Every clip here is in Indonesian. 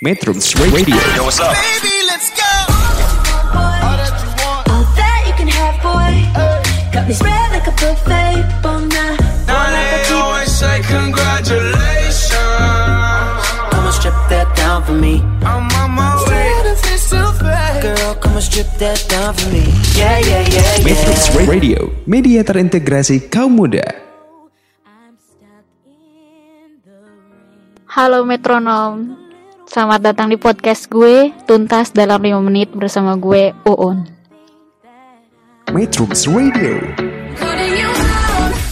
Metrums Radio. Yo, what's up? Baby, let's go. All that you can have, boy. Got me spread like a buffet. Bon night. Now they always say congratulations. Come and strip that down for me. I'm on my way. Benefits to pay. Girl, come and strip that down for me. Yeah, yeah, yeah, Metrums yeah. Radio, media terintegrasi kaum muda. Halo metronom, selamat datang di podcast gue Tuntas dalam 5 menit bersama gue Uun Metrums Radio,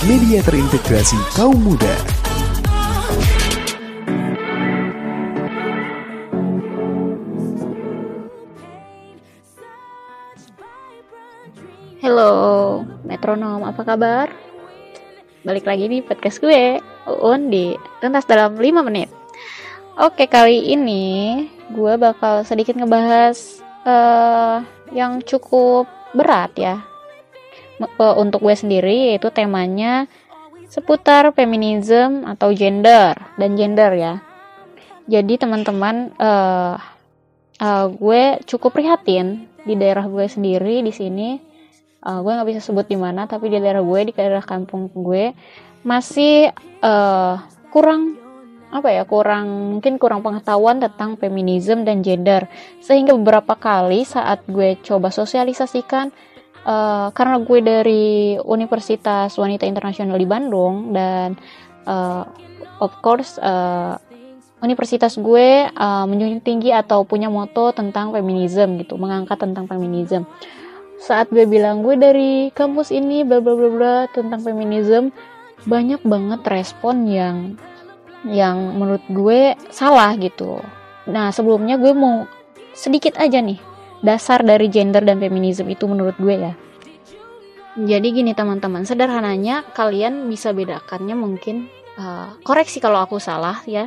media terintegrasi kaum muda. Halo metronom, apa kabar? Balik lagi di podcast gue Uun di Tuntas dalam 5 menit Oke kali ini gue bakal sedikit ngebahas eh yang cukup berat ya. Eh, Untuk gue sendiri yaitu temanya seputar feminisme atau gender dan gender ya. Jadi teman-teman eh eh, gue cukup prihatin di daerah gue sendiri di sini. Uh, gue nggak bisa sebut di mana tapi di daerah gue di daerah kampung gue masih uh, kurang apa ya kurang mungkin kurang pengetahuan tentang feminisme dan gender. Sehingga beberapa kali saat gue coba sosialisasikan uh, karena gue dari Universitas Wanita Internasional di Bandung dan uh, of course uh, universitas gue uh, menjunjung tinggi atau punya moto tentang feminisme gitu mengangkat tentang feminisme saat gue bilang gue dari kampus ini bla bla bla bla tentang feminisme banyak banget respon yang yang menurut gue salah gitu. Nah sebelumnya gue mau sedikit aja nih dasar dari gender dan feminisme itu menurut gue ya. Jadi gini teman-teman sederhananya kalian bisa bedakannya mungkin uh, koreksi kalau aku salah ya.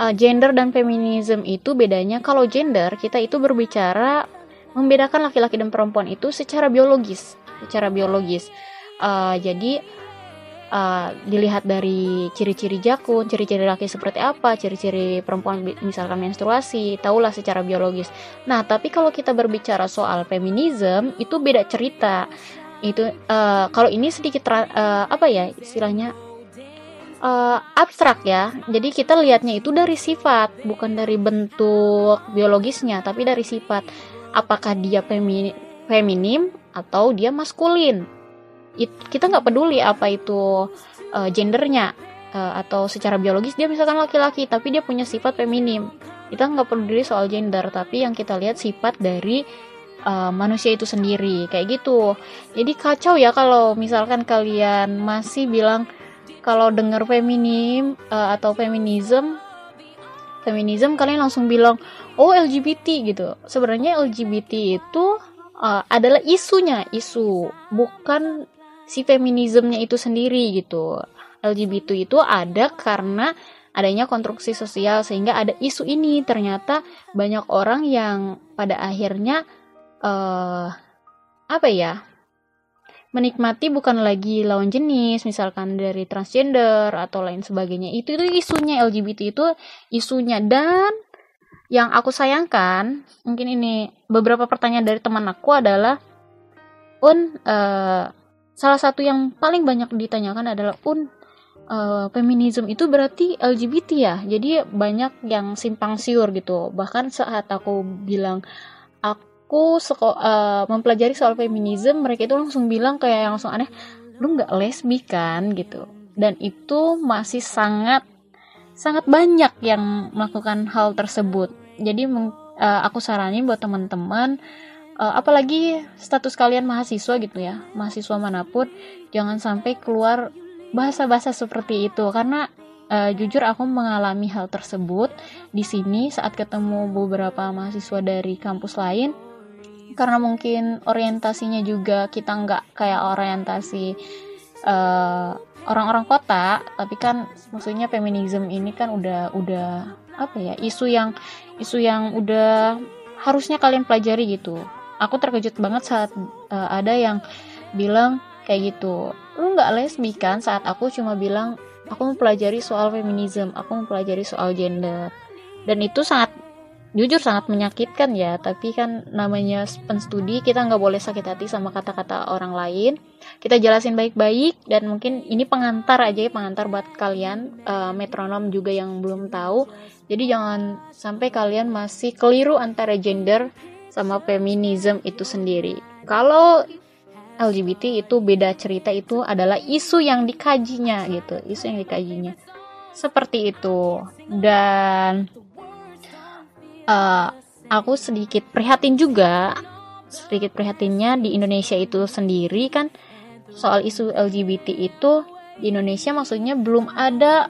Uh, gender dan feminisme itu bedanya kalau gender kita itu berbicara membedakan laki-laki dan perempuan itu secara biologis, secara biologis. Uh, jadi uh, dilihat dari ciri-ciri jakun, ciri-ciri laki seperti apa, ciri-ciri perempuan misalkan menstruasi, tahulah secara biologis. Nah, tapi kalau kita berbicara soal feminisme itu beda cerita. Itu uh, kalau ini sedikit uh, apa ya istilahnya uh, abstrak ya. Jadi kita lihatnya itu dari sifat, bukan dari bentuk biologisnya, tapi dari sifat apakah dia femini, feminim atau dia maskulin. It- kita nggak peduli apa itu uh, gendernya uh, atau secara biologis dia misalkan laki-laki tapi dia punya sifat feminim. Kita nggak peduli soal gender tapi yang kita lihat sifat dari uh, manusia itu sendiri kayak gitu. Jadi kacau ya kalau misalkan kalian masih bilang kalau dengar feminim uh, atau feminism feminism kalian langsung bilang oh LGBT gitu sebenarnya LGBT itu uh, adalah isunya isu bukan si feminismenya itu sendiri gitu. LGBT itu ada karena adanya konstruksi sosial sehingga ada isu ini. Ternyata banyak orang yang pada akhirnya uh, apa ya menikmati bukan lagi lawan jenis misalkan dari transgender atau lain sebagainya. Itu itu isunya LGBT itu isunya. Dan yang aku sayangkan mungkin ini beberapa pertanyaan dari teman aku adalah un eh, salah satu yang paling banyak ditanyakan adalah un eh, feminisme itu berarti LGBT ya? Jadi banyak yang simpang siur gitu. Bahkan saat aku bilang aku seko- eh, mempelajari soal feminisme mereka itu langsung bilang kayak yang langsung aneh lu nggak lesbi kan? Gitu. Dan itu masih sangat sangat banyak yang melakukan hal tersebut. Jadi eh, aku saranin buat teman-teman eh, apalagi status kalian mahasiswa gitu ya mahasiswa mana pun jangan sampai keluar bahasa-bahasa seperti itu. Karena eh, jujur aku mengalami hal tersebut di sini saat ketemu beberapa mahasiswa dari kampus lain. Karena mungkin orientasinya juga kita nggak kayak orientasi eh, orang-orang kota tapi kan maksudnya feminisme ini kan udah udah apa ya isu yang isu yang udah harusnya kalian pelajari gitu aku terkejut banget saat eh, ada yang bilang kayak gitu. Lu nggak lesbi kan saat aku cuma bilang aku mempelajari soal feminisme aku mempelajari soal gender. Dan itu sangat jujur sangat menyakitkan ya. Tapi kan namanya penstudi kita nggak boleh sakit hati sama kata-kata orang lain. Kita jelasin baik-baik dan mungkin ini pengantar aja ya pengantar buat kalian uh, metronom juga yang belum tahu. Jadi jangan sampai kalian masih keliru antara gender sama feminism itu sendiri. Kalau LGBT itu beda cerita itu adalah isu yang dikajinya gitu isu yang dikajinya. Seperti itu. Dan uh, aku sedikit prihatin juga sedikit prihatinnya di Indonesia itu sendiri kan soal isu LGBT itu di Indonesia maksudnya belum ada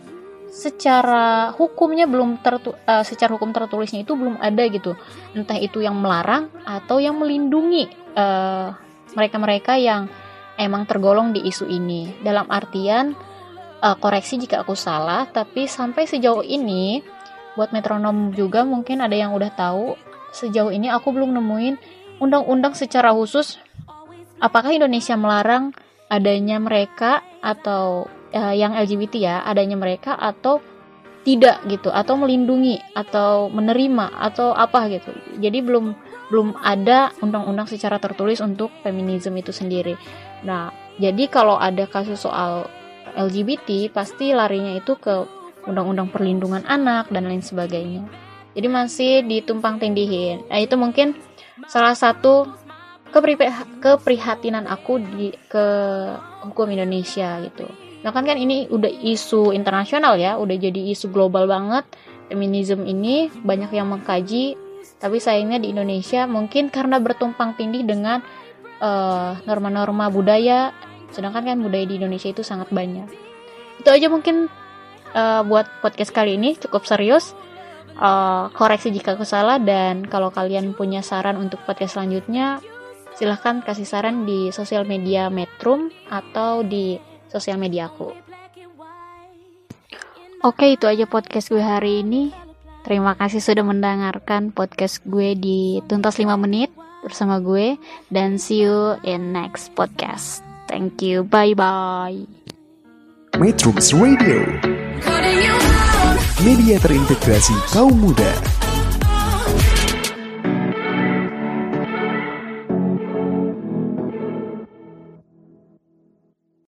secara hukumnya belum tertu uh, secara hukum tertulisnya itu belum ada gitu. Entah itu yang melarang atau yang melindungi uh, mereka-mereka yang emang tergolong di isu ini. Dalam artian uh, koreksi jika aku salah tapi sampai sejauh ini buat metronom juga mungkin ada yang udah tahu sejauh ini aku belum nemuin undang-undang secara khusus apakah Indonesia melarang adanya mereka atau uh, yang LGBT ya adanya mereka atau tidak gitu atau melindungi atau menerima atau apa gitu jadi belum belum ada undang-undang secara tertulis untuk feminisme itu sendiri nah jadi kalau ada kasus soal LGBT pasti larinya itu ke undang-undang perlindungan anak dan lain sebagainya. Jadi masih ditumpang tindihin. Nah itu mungkin salah satu keprihatinan aku di ke hukum Indonesia gitu. Nah kan kan ini udah isu internasional ya, udah jadi isu global banget. Feminisme ini banyak yang mengkaji, tapi sayangnya di Indonesia mungkin karena bertumpang tindih dengan eh, norma-norma uh, budaya, sedangkan kan budaya di Indonesia itu sangat banyak. Itu aja mungkin uh, buat podcast kali ini cukup serius. Uh, koreksi jika aku salah dan kalau kalian punya saran untuk podcast selanjutnya, silahkan kasih saran di sosial media Metrum atau di sosial media aku. Oke, itu aja podcast gue hari ini. Terima kasih sudah mendengarkan podcast gue di Tuntas 5 menit bersama gue dan see you in next podcast. Thank you. Bye bye. Metrums Radio Media terintegrasi kaum muda